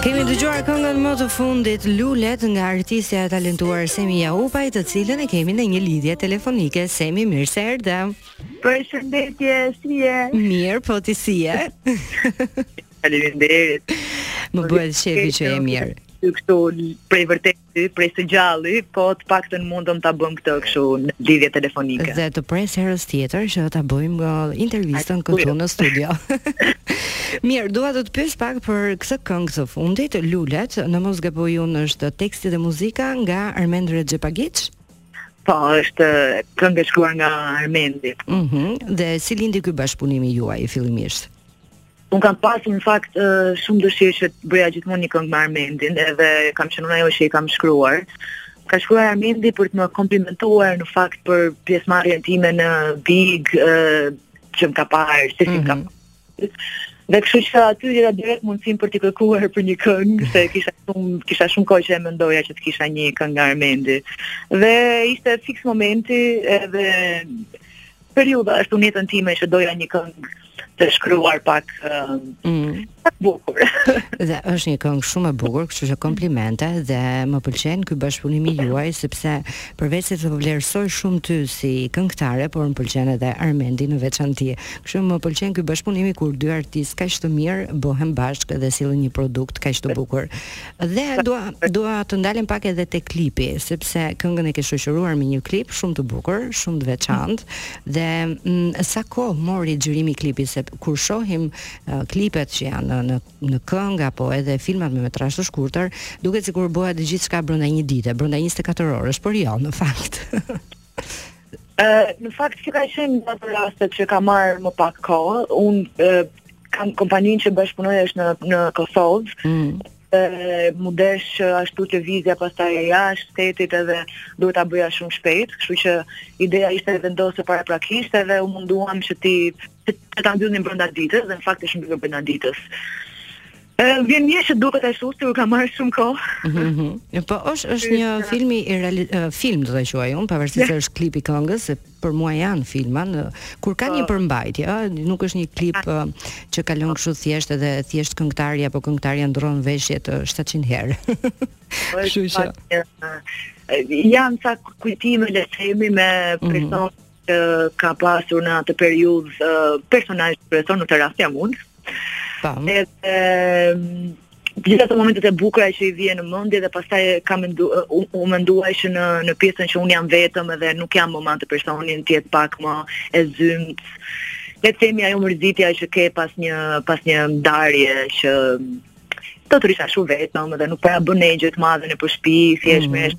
Kemi dëgjuar këngën më të fundit Lulet nga artistja e talentuar Semi Jaupaj, të cilën e kemi në një lidhje telefonike. Semi, mirë se erdhe. Përshëndetje, si je? Mirë, po ti si je? Faleminderit. Më bëhet qejfi që je mirë. Kështu prej vërtet ty prej së gjalli, po të paktën mundëm ta bëjmë këtë kështu në lidhje telefonike. Dhe të pres herës tjetër që ta bëjmë uh, intervistën këtu në studio. Mirë, dua të të pyes pak për këtë këngë të fundit, Lulet, në mos gaboj unë është teksti dhe muzika nga Armend Rexhepagiq. Po, është këngë e shkruar nga Armendi. Mhm. Mm dhe si lindi ky bashkëpunimi juaj fillimisht? Unë kam pasë në fakt shumë dëshirë që të bëja gjithmonë një këngë me Armendin edhe kam qenë unë ajo që i kam shkruar. Më ka shkruar Armendi për të më komplimentuar në fakt për pjesëmarrjen time në Big uh, që më ka parë, se si mm -hmm. ka mhm. Dhe kështu që aty i rashë direkt mundësinë për t'i kërkuar për një këngë, se kisha shumë, kisha shumë kohë që e mendoja që të kisha një këngë nga Armendi. Dhe ishte fiks momenti edhe Periudha ashtu në jetën time që doja një këngë të shkruar pak mm. pak bukur. dhe është një këngë shumë e bukur, kështu që komplimente dhe më pëlqen ky bashkëpunim i juaj sepse përveç se të vlerësoj shumë ty si këngëtare, por më pëlqen edhe Armendi në veçanti. Kështu më pëlqen ky bashkëpunim kur dy artistë kaq të mirë bëhen bashkë dhe sjellin një produkt kaq të bukur. Dhe dua dua të ndalem pak edhe te klipi, sepse këngën e ke shoqëruar me një klip shumë të bukur, shumë të veçantë dhe m, mm, sa kohë mori xhirimi i klipit se kur shohim uh, klipet që janë në në, në këngë apo edhe filmat me metrazh të shkurtër, duket sikur bëhet gjithçka brenda një dite, brenda 24 orësh, por jo, në fakt. Ë, në fakt kjo ka qenë nga ato rastet që ka marrë më pak kohë, un kam kompaninë që bashkëpunoj është në në Kosovë. Mm. Ë, m'u desh që ashtu të lëvizja pastaj e jashtë shtetit edhe duhet ta bëja shumë shpejt, kështu që ideja ishte e vendosur paraprakisht edhe u munduam që ta të ta mbyllnim brenda ditës dhe në fakt është mbyllur brenda ditës. Më vjen mirë që duket ashtu, sikur ka marrë shumë kohë. Mhm. Po është është një film i reali... eh, film do ta quaja unë, pavarësisht se është klip i këngës, se për mua janë filma në kur ka një përmbajtje, ë, nuk është një klip eh, që kalon kështu thjesht edhe thjesht këngëtari apo këngëtarja ndërron veshjet eh, 700 herë. Kështu që Ë, janë ca kujtime le të themi me person që ka pasur në atë periudhë uh, personazh kryesor në këtë rast jam unë. Edhe gjithë ato momentet e bukura që i vjen në mendje dhe pastaj kam mendu, u, u menduar që në në pjesën që un jam vetëm edhe nuk jam me atë personin të jetë pak më e zymtë. Le të themi ajo mërzia që ke pas një pas një ndarje që do të rrish shumë vetëm dhe nuk para bën ndonjë gjë të madhe nëpër shpi, thjesht mm -hmm.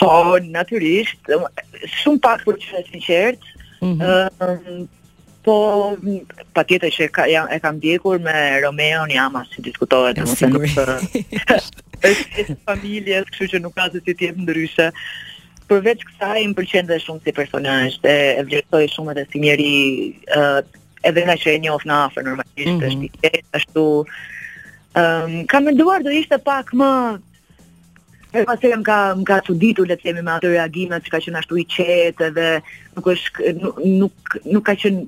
Po, natyrisht, shumë pak për të qenë e sinqertë, mm -hmm. po, patjetër që ka, jam, e kam ndjekur, me Romeon jam, as që diskutohet, domethënë nuk... është e familjes, kështu që nuk ka sesi të jetë ndryshe. Përveç kësaj, më pëlqen edhe shumë si personazh, e, e vlerësoj shumë edhe si njeri, uh, edhe ngaqë e njof nga afër, normalisht, mm -hmm. është i qetë, ashtu, Um, kam menduar do ishte pak më E pas, më ka, më ka çuditur le të themi me ato reagime që ka qenë ashtu i qetë dhe nuk është nuk nuk, nuk ka qenë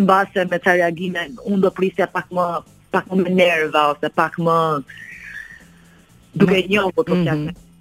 mbase me ca reagime unë do prisja pak më pak më me nerva ose pak më duke e njohur po mm -hmm.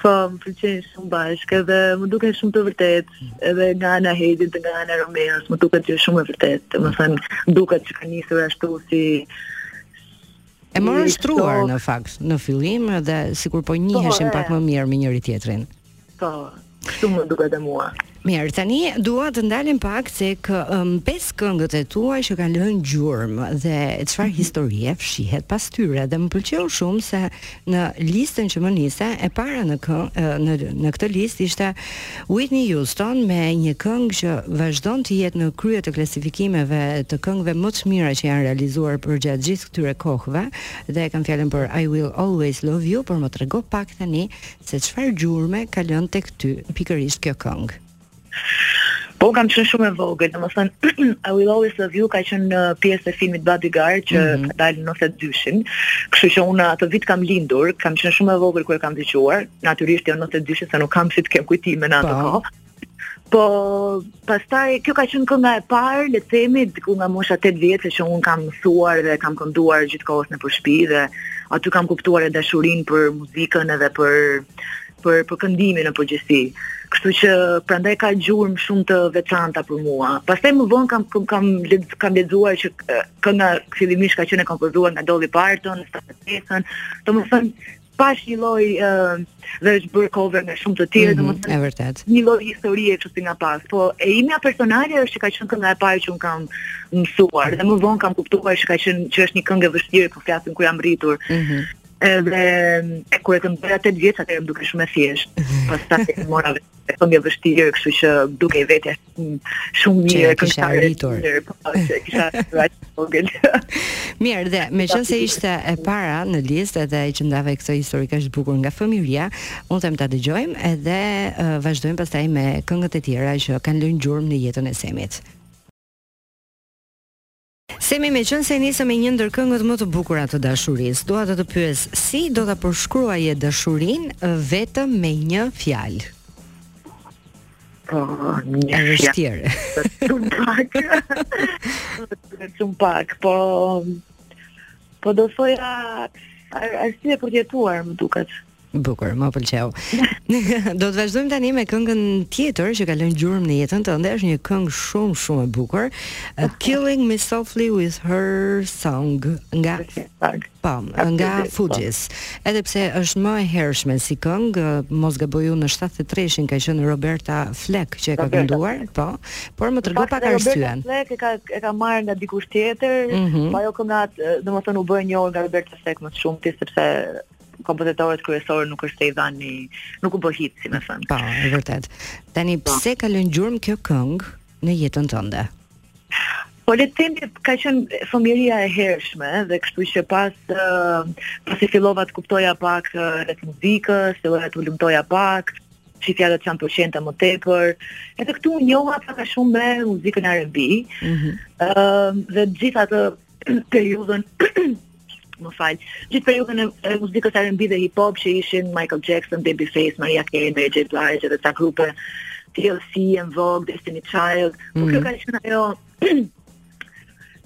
Po, më pëlqejnë shumë bashkë dhe më duken shumë të vërtetë, edhe nga ana e Heidit dhe nga ana e Romeos, më duket që është shumë e vërtetë. Domethënë, duket që kanë nisur ashtu si E morën shtruar në fakt në fillim dhe sikur po, po njiheshin pak më mirë me njëri-tjetrin. Po, kështu më duket dhe mua. Mirë, tani dua të ndalem pak tek um, pesë këngët e tua që kanë lënë gjurmë dhe çfarë mhm. historie fshihet pas tyre dhe më pëlqeu shumë se në listën që më nise e para në kë, në në këtë listë ishte Whitney Houston me një këngë që vazhdon të jetë në krye të klasifikimeve të këngëve më të mira që janë realizuar përgjatë gjithë këtyre kohëve dhe e kam fjalën për I Will Always Love You, por më trego pak tani Se çfarë gjurme ka lënë tek ty pikërisht kjo këngë? Po kam qenë shumë e vogël, domethënë I Will Always Love You ka qenë pjesë e filmit Bodyguard që mm -hmm. ka dalë në 92-shin. Kështu që unë atë vit kam lindur, kam qenë shumë e vogël kur e kam dëgjuar. Natyrisht jo në 92-shin se nuk kam si të kem kujtime në atë po. kohë. Po pastaj kjo ka qenë kënga e parë, le të themi, diku nga mosha 8 vjeç që un kam mësuar dhe kam kënduar gjithkohës nëpër shtëpi dhe aty kam kuptuar dhe dashurinë për muzikën edhe për për për këndimin në përgjithësi. Kështu që prandaj ka gjurmë shumë të veçanta për mua. Pastaj më vonë kam kam kam, kam lexuar që kënga fillimisht ka qenë e kompozuar nga Dolly Parton, shtatëdhjetekatër. Domethënë pash një lloj ë dhe është bërë cover nga shumë të tjerë, mm -hmm, domethënë. Është vërtet. Një lloj historie kështu si nga pas, po e imja personale është që ka qenë kënga e parë që un kam mësuar dhe më vonë kam kuptuar që ka qenë që është një këngë e vështirë po flasim kur jam rritur. Mm -hmm. Edhe kur e këndoja tetë vjeç atëherë më dukej shumë e thjeshtë. Pastaj e mora vesh është këngë e vështirë, kështu që m'u duk vetja shumë mirë që e kisha arritur. Po, që isha e vogël. Mirë, dhe meqenëse ishte e para në listë dhe që ndave këtë histori kaq të bukur nga fëmijëria, unë them ta dëgjojmë edhe uh, vazhdojmë pastaj me këngët e tjera që kanë lënë gjurmë në jetën e Semit. Semi meqenëse e nisëm me një ndër këngët më të bukura të dashurisë, dua të të pyes si do ta përshkruaje dashurinë vetëm me një fjalë. Po, një vështirë. Shumë pak. Shumë pak, po po do të thoja arsye për të jetuar, më duket. Bukur, më pëlqeu. Do të vazhdojmë tani me këngën tjetër që ka lënë gjurmë në jetën tënde, është një këngë shumë shumë e bukur. Uh, Killing Me Softly With Her Song nga po, nga Fugees. Edhe pse është më e hershme si këngë, mos gaboj në 73-shin ka qenë Roberta Flack që e ka kënduar, po, por më trego pak arsyen. Roberta Flack e ka e ka marrë nga dikush tjetër, mm -hmm. po ajo kënga, domethënë u bë e njohur nga Roberta Flack më shumë sepse kompozitorët kryesorë nuk është se i dhanë nuk u bë hit domethënë. Po, e vërtet. Tani po. pse ka lënë gjurmë kjo këngë në jetën tënde? Po le të themi ka qenë fëmijëria e hershme dhe kështu që pas uh, pasi fillova të kuptoja pak uh, rreth muzikës, fillova të hulumtoja pak, shitja do të qenë përqenta më tepër. Edhe këtu u njoha pak a shumë me muzikën R&B. Ëh, mm -hmm. uh, dhe gjithë atë periudhën më fal. Gjithë periudhën e muzikës R&B dhe hip hop që ishin Michael Jackson, Babyface, Mariah Carey, Mary J Blige dhe disa grupe TLC, En Vogue, Destiny's Child. Po kjo mhm. ka qenë ajo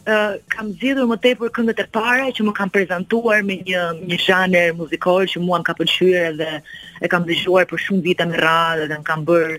Uh, kam zgjedhur më tepër këngët e para që më kanë prezantuar me një një zhanër muzikor që mua më ka pëlqyer dhe e kam dëgjuar për shumë vite me radhë dhe më kanë bërë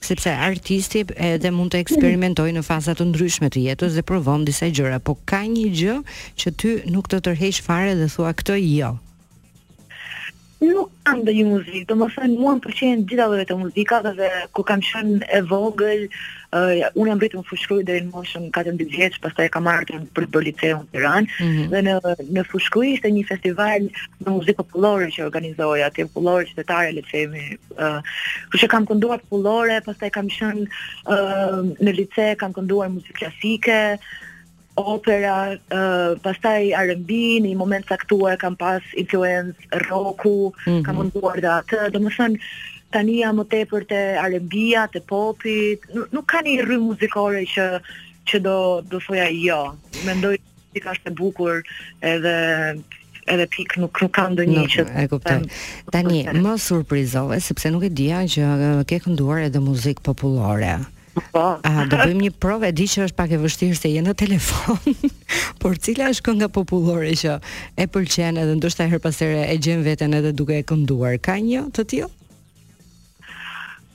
sepse artisti edhe mund të eksperimentojë në faza të ndryshme të jetës dhe provon disa gjëra, po ka një gjë që ty nuk të tërheq fare dhe thua këtë jo. Nuk kam ndonjë muzikë, domethënë mua më pëlqejnë gjitha llojet e muzikave dhe kur kam qenë e vogël, uh, unë jam rritur në Fushë-Krujë deri në moshën 14 vjeç, pastaj kam ardhur për të bërë liceun në Tiranë mm -hmm. dhe në në Fushë-Krujë ishte një festival me muzikë popullore që organizohej, popullore qytetare le të themi Uh, Kështu që kam kënduar popullore, pastaj kam qenë uh, në lice, kam kënduar muzikë klasike, opera, uh, pastaj R&B, në një moment të caktuar kam pas influencë roku, mm -hmm. kam kënduar dhe atë, domethënë, tani jam më tepër te R&B-a, te popi, nuk, nuk ka një rrymë muzikore që që do do thoja jo. Mendoj se ka të bukur edhe edhe pik nuk nuk ka ndonjë që e kuptoj. Tani më surprizove sepse nuk e dija që ke kënduar edhe muzikë popullore. Po. A do bëjmë një provë, e di që është pak e vështirë se je në telefon. Por cila është kënga popullore që e pëlqen edhe ndoshta herë pas here e gjen veten edhe duke e kënduar? Ka një të tillë?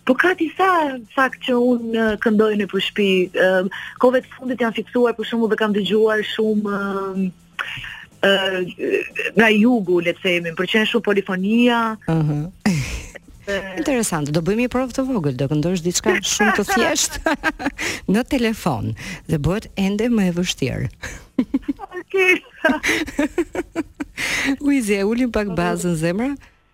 Po ka disa në fakt që unë këndoj nëpër shpi. Uh, Kohëve të fundit jam fiksuar për shembull dhe kam dëgjuar shumë uh, uh, nga jugu, le të themi, më pëlqen shumë polifonia. Ëh. Uh -huh. Interesant, do bëjmë një provë të vogël, do këndosh diçka shumë të thjeshtë në telefon dhe bëhet ende më e vështirë. Okej. Okay. Uizi, e ulim pak bazën zemra.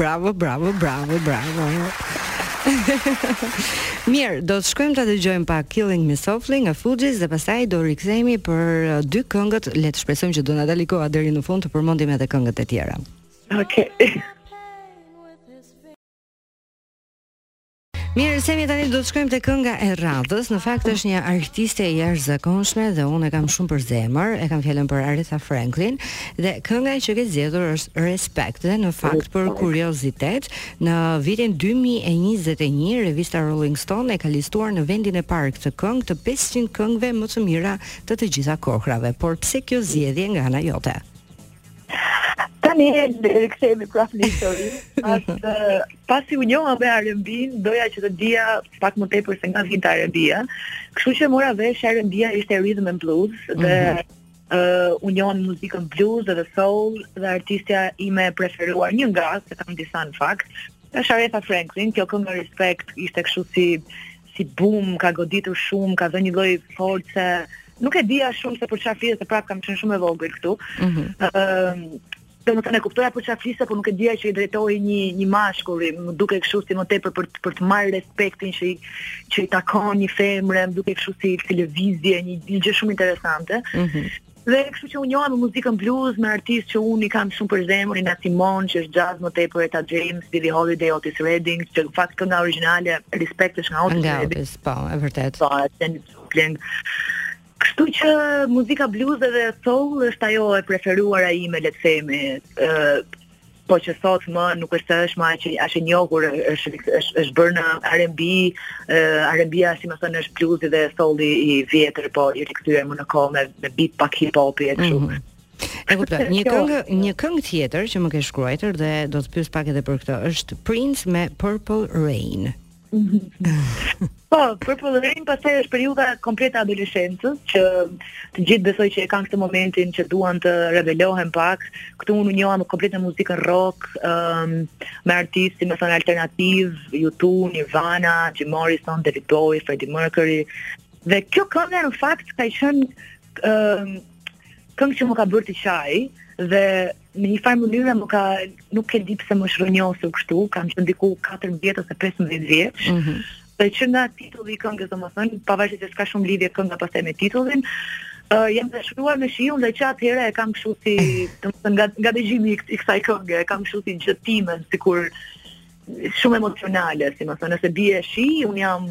bravo, bravo, bravo, bravo. Mirë, do të shkojmë ta dëgjojmë pak Killing Me Softly nga Fugees dhe pastaj do rikthehemi për uh, dy këngët. Le të shpresojmë që do na dalë koha deri në fund të përmendim edhe këngët e tjera. Okej. Okay. Mirë, Semi, tani do të shkojmë te kënga e radhës Në fakt është një artiste e jashtëzakonshme Dhe unë e kam shumë për zemër E kam fjalën për Aretha Franklin Dhe kënga që ke zgjedhur është Respect Dhe në fakt për kuriozitet Në vitin 2021 Revista Rolling Stone e ka listuar në vendin e parë këtë këngë te 500 këngëve më të mira të të gjitha kohrave Por pse kjo zgjedhje nga ana jote? Tani rikthehemi prapë në histori. Pas pasi u njoha me R&B-në, doja që të dija pak më tepër se nga vinte R&B-ja. Kështu që mora vesh R&B-ja ishte rhythm and blues dhe mm -hmm. uh, u njoha me muzikën blues dhe soul dhe artistja ime e preferuar një nga se kam disa në fakt. Është Aretha Franklin, kjo këngë Respect ishte kështu si si bum, më ka goditur shumë, më ka dhënë një lloj force. Nuk e dija shumë se për çfarë fliste, se prapë kam qenë shumë e vogël këtu. Ëh, mm -hmm. Domethënë e kuptoja për çfarë fliste, por nuk e dija që i drejtohej një një mashkulli, më dukej kështu si më tepër për për të marrë respektin që i që i takon një femre, më dukej kështu si si lëvizje, një një gjë shumë interesante. Ëh. Mm -hmm. Dhe kështu që u njoha me muzikën blues, me artistë që unë i kam shumë për zemër, Nina Simone, që është jazz më tepër Etta James, Billie Holiday, Otis Redding, që në fakt kënga origjinale Respect është nga Otis Redding. Nga Otis, po, e vërtetë. Po, atë Joplin. Kështu që muzika blues dhe soul është ajo e preferuara ime, le të themi. Ë, po që sot më nuk është s'është më aq aq e njohur, është është është bërë në R&B, R&B-a si me thënë është bluzi dhe soul-i i vjetër, po i rikthyer më në kohë me, me beat pak hip hopi e kështu. Mm -hmm. E kuptoj. Një këngë, një këngë tjetër që më ke shkruar dhe do të pyes pak edhe për këtë, është Prince me Purple Rain. Po, Purple Rain pastaj është periudha komplet e adoleshencës që të gjithë besoj që e kanë këtë momentin që duan të rebelohen pak. Këtu unë u njoha komplet me muzikën rock, um, me artistë me thënë alternativ, U2, Nirvana, Jim Morrison, David Bowie, Freddie Mercury. Dhe kjo kënga në fakt ka qenë um, këngë që më ka bërë të qaj dhe në një farë mënyre më ka nuk e di pse m'u rrënjos kështu, kam qenë diku 14 vjeç ose 15 vjeç. Ëh. Mm -hmm. Dhe që nga titulli i këngës, domethënë, pavarësisht se s'ka shumë lidhje kënga pastaj me titullin, ë uh, jam dashruar me shiun dhe që atëherë e kam kështu si, domethënë, nga nga dëgjimi i, i kësaj kënge, e kam kështu si gjë timen, sikur shumë emocionale, si me thënë, nëse bie shi, unë jam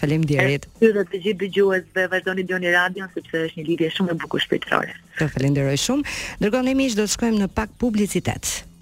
Faleminderit. Ju dhe të gjithë dëgjuesve, vazhdoni dëgjoni radion sepse është një lidhje shumë e bukur shpirtërore. Të falenderoj shumë. Ndërkohë ne miq do të shkojmë në pak publicitet.